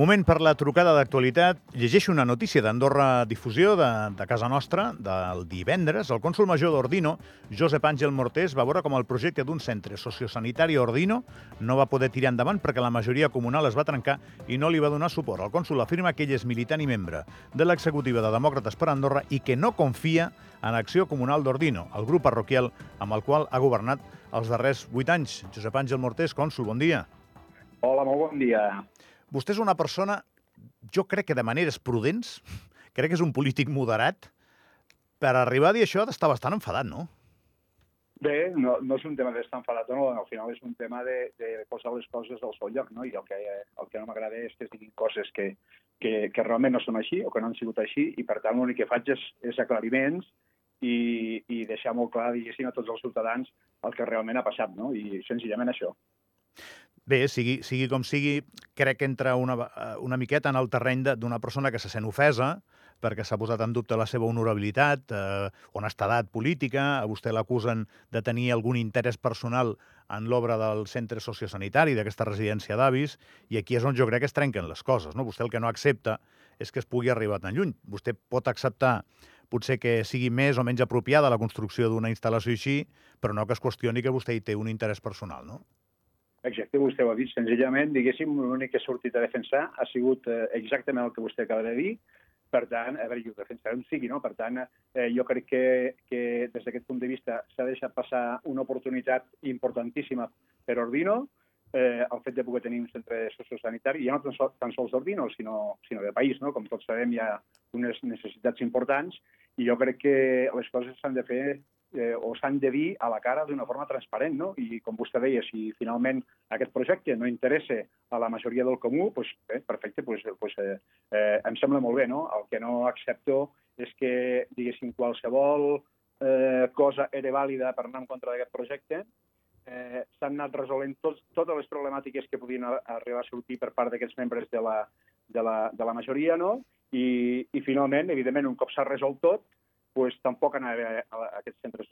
Moment per la trucada d'actualitat. Llegeixo una notícia d'Andorra Difusió, de, de casa nostra, del divendres. El cònsul major d'Ordino, Josep Àngel Mortés, va veure com el projecte d'un centre sociosanitari a Ordino no va poder tirar endavant perquè la majoria comunal es va trencar i no li va donar suport. El cònsul afirma que ell és militant i membre de l'executiva de Demòcrates per Andorra i que no confia en Acció Comunal d'Ordino, el grup parroquial amb el qual ha governat els darrers vuit anys. Josep Àngel Mortés, cònsul, bon dia. Hola, molt bon dia. Vostè és una persona, jo crec que de maneres prudents, crec que és un polític moderat, per arribar a dir això ha d'estar bastant enfadat, no? Bé, no, no és un tema d'estar enfadat o no, al final és un tema de, de posar les coses al seu lloc, no? I el que, el que no m'agrada és que es diguin coses que, que, que realment no són així o que no han sigut així i, per tant, l'únic que faig és, és aclariments i, i deixar molt clar, diguéssim, a tots els ciutadans el que realment ha passat, no? I senzillament això. Bé, sigui, sigui com sigui, crec que entra una, una miqueta en el terreny d'una persona que se sent ofesa perquè s'ha posat en dubte la seva honorabilitat, eh, honestedat política, a vostè l'acusen de tenir algun interès personal en l'obra del centre sociosanitari, d'aquesta residència d'avis, i aquí és on jo crec que es trenquen les coses. No? Vostè el que no accepta és que es pugui arribar tan lluny. Vostè pot acceptar potser que sigui més o menys apropiada la construcció d'una instal·lació així, però no que es qüestioni que vostè hi té un interès personal, no? Exacte, vostè ho ha dit. Senzillament, diguéssim, l'únic que ha sortit a defensar ha sigut eh, exactament el que vostè acaba de dir. Per tant, a veure, jo ho defensarem sigui, no? Per tant, eh, jo crec que, que des d'aquest punt de vista s'ha deixat passar una oportunitat importantíssima per Ordino, eh, el fet de poder tenir un centre sociosanitari, ja no tan, sol, tan sols d'Ordino, sinó, sinó de país, no? Com tots sabem, hi ha unes necessitats importants i jo crec que les coses s'han de fer eh, o s'han de dir a la cara d'una forma transparent, no? I com vostè deia, si finalment aquest projecte no interessa a la majoria del comú, doncs bé, perfecte, doncs, doncs, eh, eh, em sembla molt bé, no? El que no accepto és que, diguéssim, qualsevol eh, cosa era vàlida per anar en contra d'aquest projecte, eh, s'han anat resolent tots, totes les problemàtiques que podien arribar a sortir per part d'aquests membres de la, de, la, de la majoria, no? I, i finalment, evidentment, un cop s'ha resolt tot, pues, tampoc anava a, a aquest centre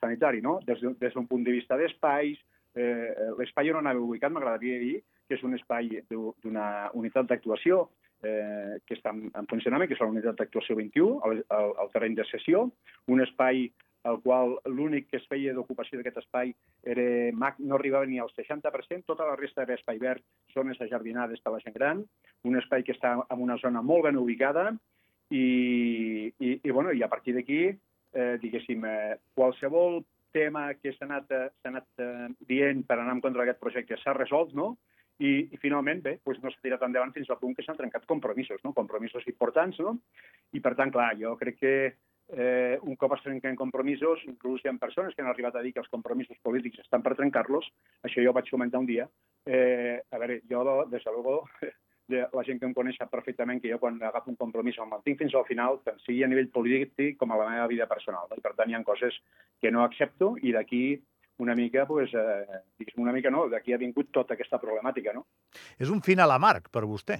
sanitari, no? Des, d'un punt de vista d'espais, eh, l'espai on anava ubicat m'agradaria dir que és un espai d'una unitat d'actuació eh, que està en, en funcionament, que és la unitat d'actuació 21, al, al, al terreny de sessió, un espai al qual l'únic que es feia d'ocupació d'aquest espai era, no arribava ni al 60%, tota la resta era espai verd, zones ajardinades per la gent gran, un espai que està en una zona molt ben ubicada, i, i, i, bueno, i a partir d'aquí, eh, diguéssim, eh, qualsevol tema que s'ha anat, eh, anat eh, dient per anar en contra d'aquest projecte s'ha resolt, no? I, i finalment, bé, doncs no s'ha tirat endavant fins al punt que s'han trencat compromisos, no? compromisos importants, no? I per tant, clar, jo crec que eh, un cop es trenquen compromisos, inclús hi ha persones que han arribat a dir que els compromisos polítics estan per trencar-los, això jo ho vaig comentar un dia. Eh, a veure, jo, des de luego, la gent que em coneix sap perfectament que jo quan agafo un compromís el mantinc fins al final, tant sigui a nivell polític com a la meva vida personal. No? I per tant hi ha coses que no accepto i d'aquí una mica, pues, eh, diguéssim una mica no, d'aquí ha vingut tota aquesta problemàtica. No? És un final amarg per vostè.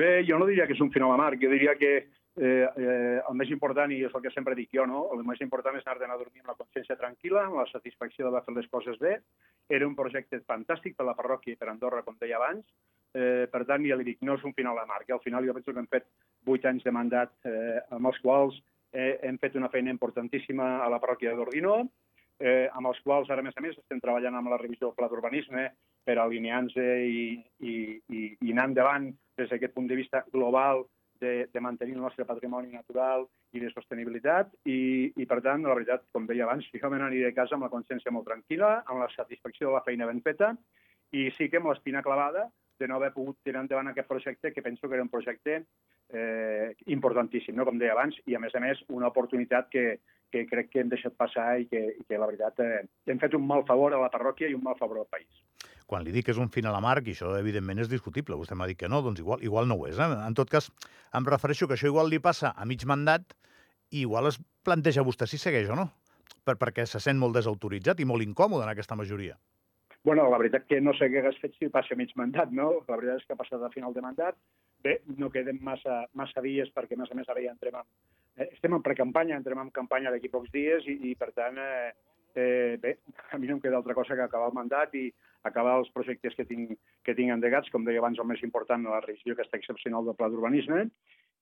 Bé, jo no diria que és un final amarg, jo diria que eh, eh, el més important, i és el que sempre dic jo, no? el més important és anar a dormir amb la consciència tranquil·la, amb la satisfacció d'haver fet les coses bé. Era un projecte fantàstic per la parròquia i per Andorra, com deia abans, Eh, per tant, ja li dic, no és un final amarg. Al final jo penso que hem fet vuit anys de mandat eh, amb els quals eh, hem fet una feina importantíssima a la parròquia d'Ordino, eh, amb els quals, ara, a més a més, estem treballant amb la revisió del pla d'urbanisme per alinear-nos i, i, i, i anar endavant des d'aquest punt de vista global de, de mantenir el nostre patrimoni natural i de sostenibilitat i, i per tant, la veritat, com deia abans, jo me n'aniré a casa amb la consciència molt tranquil·la, amb la satisfacció de la feina ben feta i sí que amb l'espina clavada de no haver pogut tirar endavant aquest projecte, que penso que era un projecte eh, importantíssim, no? com deia abans, i a més a més una oportunitat que, que crec que hem deixat passar i que, i que la veritat eh, hem fet un mal favor a la parròquia i un mal favor al país. Quan li dic que és un final amarg, i això evidentment és discutible, vostè m'ha dit que no, doncs igual, igual no ho és. Eh? En tot cas, em refereixo que això igual li passa a mig mandat i igual es planteja vostè si segueix o no, per, perquè se sent molt desautoritzat i molt incòmode en aquesta majoria. Bueno, la veritat que no sé què hagués fet si passa mig mandat, no? La veritat és que ha passat a final de mandat. Bé, no queden massa, massa dies perquè, a més a més, ara ja entrem en, eh, estem en precampanya, entrem en campanya d'aquí pocs dies i, i per tant, eh, eh, bé, a mi no em queda altra cosa que acabar el mandat i acabar els projectes que tinc, que tinc endegats, com deia abans, el més important, la revisió aquesta excepcional del pla d'urbanisme,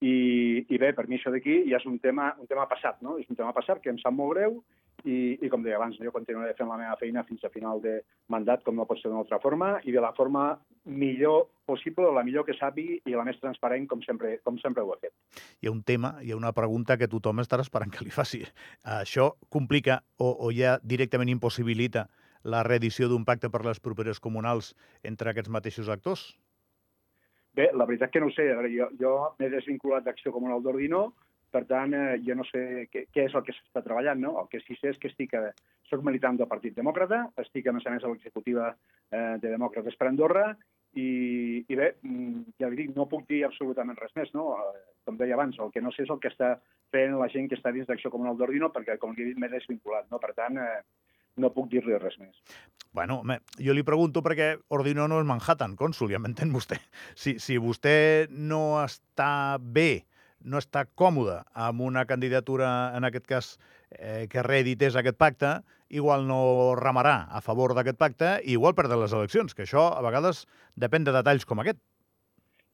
i, i bé, per mi això d'aquí ja és un tema, un tema passat, no? És un tema passat que em sap molt greu i, i com deia abans, jo continuaré fent la meva feina fins a final de mandat, com no pot ser d'una altra forma, i de la forma millor possible, la millor que sàpiga i la més transparent, com sempre, com sempre ho he fet. Hi ha un tema, hi ha una pregunta que tothom estarà esperant que li faci. Això complica o, o ja directament impossibilita la reedició d'un pacte per les properes comunals entre aquests mateixos actors? Bé, la veritat que no ho sé. A veure, jo, jo m'he desvinculat d'Acció Comunal d'Ordino, per tant, eh, jo no sé què, què és el que s'està treballant, no? El que sí sé és que estic, eh, soc militant del Partit Demòcrata, estic, a més a més, a l'executiva eh, de Demòcrates per Andorra, i, i bé, mm, ja li dic, no puc dir absolutament res més, no? Eh, com deia abans, el que no sé és el que està fent la gent que està dins d'Acció Comunal d'Ordino, perquè, com li he dit, m'he desvinculat, no? Per tant, eh, no puc dir-li res més. Bueno, home, jo li pregunto perquè Ordino no és Manhattan, cònsul, ja m'entén vostè. Si, si vostè no està bé, no està còmode amb una candidatura, en aquest cas, eh, que reedités aquest pacte, igual no ramarà a favor d'aquest pacte i igual perdre les eleccions, que això a vegades depèn de detalls com aquest.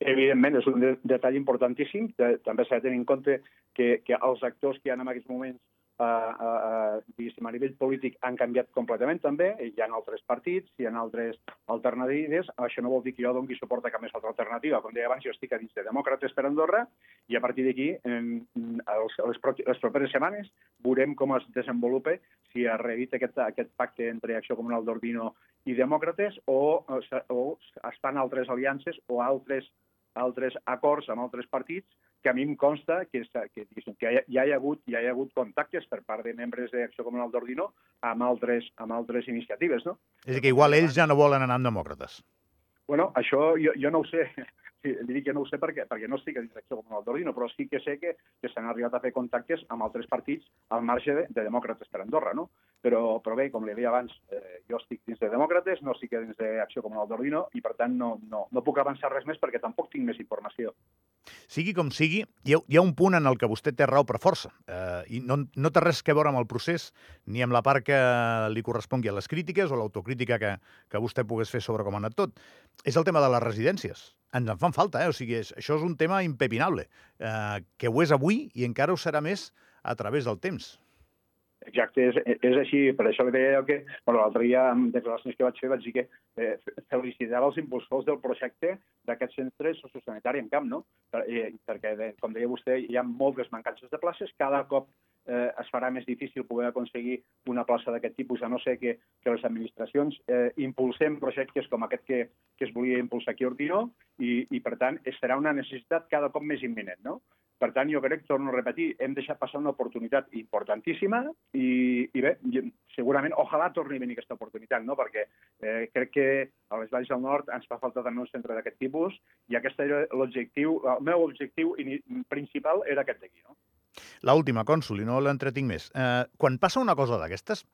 Evidentment, és un detall importantíssim. També s'ha de tenir en compte que, que els actors que hi ha en aquests moments eh, eh, a nivell polític han canviat completament també, hi ha altres partits, hi ha altres alternatives, això no vol dir que jo doni suport a cap més altra alternativa. Com deia abans, jo estic a dins de Demòcrates per Andorra i a partir d'aquí, les, les properes setmanes, veurem com es desenvolupa si es reedita aquest, aquest pacte entre Acció Comunal d'Ordino i Demòcrates o, o es fan altres aliances o altres altres acords amb altres partits que a mi em consta que, que, que ja, hi ha hagut, hi ha hagut contactes per part de membres d'Acció Comunal d'Ordino amb altres, amb altres iniciatives, no? És que igual ells ja no volen anar amb demòcrates. Bueno, això jo, jo no ho sé. Sí, li dic que no ho sé perquè, perquè no estic a dins d'Acció Comunal d'Ordino, però sí que sé que, que s'han arribat a fer contactes amb altres partits al marge de, de demòcrates per Andorra, no? Però, però bé, com li deia abans, eh, jo estic dins de demòcrates, no estic dins d'Acció Comunal d'Ordino i, per tant, no, no, no puc avançar res més perquè tampoc tinc més informació. Sigui com sigui, hi ha, hi ha un punt en el que vostè té raó per força eh, i no, no té res que veure amb el procés ni amb la part que li correspongui a les crítiques o l'autocrítica que, que vostè pogués fer sobre com ha anat tot. És el tema de les residències ens en fan falta, eh? O sigui, és, això és un tema impepinable, eh, que ho és avui i encara ho serà més a través del temps. Exacte, és, és així. Per això li deia que bueno, l'altre dia, en declaracions que vaig fer, vaig dir que eh, felicitava els impulsors del projecte d'aquest centre sociosanitari en camp, no? Per, eh, perquè, com deia vostè, hi ha moltes mancances de places, cada cop eh, es farà més difícil poder aconseguir una plaça d'aquest tipus, a no ser que, que les administracions eh, impulsem projectes com aquest que, que es volia impulsar aquí a Ortino i, i, per tant, serà una necessitat cada cop més imminent, no? Per tant, jo crec, torno a repetir, hem deixat passar una oportunitat importantíssima i, i bé, segurament, ojalà torni a venir aquesta oportunitat, no? perquè eh, crec que a les Valls del Nord ens fa falta també un centre d'aquest tipus i aquest era l'objectiu, el meu objectiu principal era aquest d'aquí. No? L'última, cònsul, i no l'entretinc més. Eh, quan passa una cosa d'aquestes,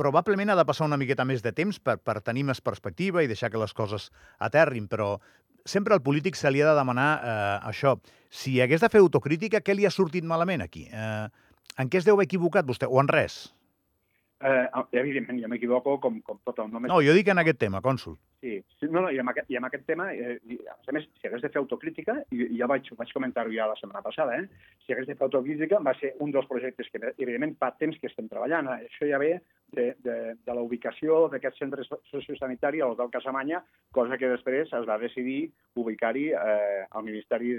probablement ha de passar una miqueta més de temps per, per tenir més perspectiva i deixar que les coses aterrin, però sempre al polític se li ha de demanar eh, això. Si hagués de fer autocrítica, què li ha sortit malament aquí? Eh, en què es deu haver equivocat vostè, o en res? Eh, evidentment, jo m'equivoco com, com tot el nom. No, jo dic en aquest tema, cònsul. Sí, no, no, i, amb aquest, i amb aquest tema, eh, i, a més, si hagués de fer autocrítica, i ja vaig, vaig comentar-ho ja la setmana passada, eh, si hagués de fer autocrítica, va ser un dels projectes que, evidentment, fa temps que estem treballant. Eh? Això ja ve de, de, de la ubicació d'aquest centre sociosanitari a l'Hotel Casamanya, cosa que després es va decidir ubicar-hi eh, al Ministeri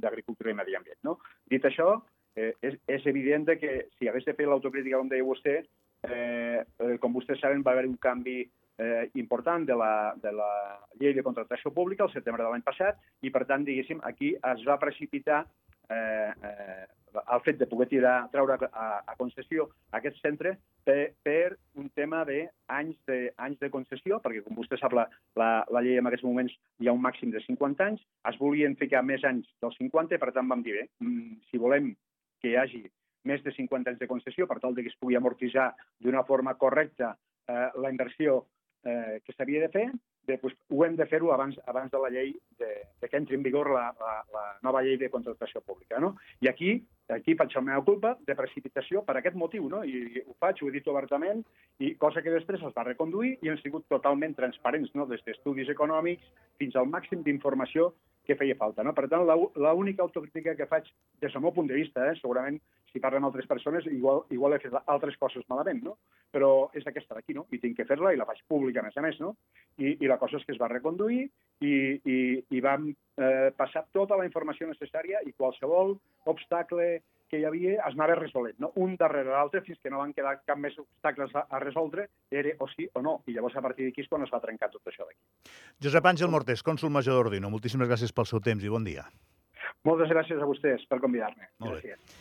d'Agricultura i Medi Ambient. No? Dit això, eh, és, és evident que si hagués de fer l'autocrítica, com deia vostè, eh, eh, com vostès saben, va haver un canvi eh, important de la, de la llei de contractació pública el setembre de l'any passat i, per tant, diguéssim, aquí es va precipitar eh, eh, el fet de poder tirar, treure a, a concessió aquest centre per, per un tema d'anys de, anys de concessió, perquè, com vostè sap, la, la, la llei en aquests moments hi ha un màxim de 50 anys, es volien ficar més anys dels 50, per tant vam dir, bé, mm, si volem que hi hagi més de 50 anys de concessió per tal que es pugui amortitzar d'una forma correcta eh, la inversió eh, que s'havia de fer, de, pues, ho hem de fer-ho abans, abans de la llei, de, de que entri en vigor la, la, la nova llei de contractació pública. No? I aquí, aquí faig la meva culpa de precipitació per aquest motiu, no? I ho faig, ho he dit obertament, i cosa que després es va reconduir i hem sigut totalment transparents, no? des d'estudis econòmics fins al màxim d'informació que feia falta. No? Per tant, l'única autocrítica que faig des del meu punt de vista, eh, segurament si parlen altres persones, igual, igual he fet altres coses malament, no? però és aquesta d'aquí, no? i tinc que fer-la i la faig pública, a més a més. No? I, I la cosa és que es va reconduir i, i, i vam eh, passar tota la informació necessària i qualsevol obstacle que hi havia es anava resolent, no? un darrere l'altre, fins que no van quedar cap més obstacles a, a resoldre, era o sí o no. I llavors, a partir d'aquí és quan es va trencar tot això d'aquí. Josep Àngel Mortés, cònsul major d'Ordino, moltíssimes gràcies pel seu temps i bon dia. Moltes gràcies a vostès per convidar-me. Gràcies.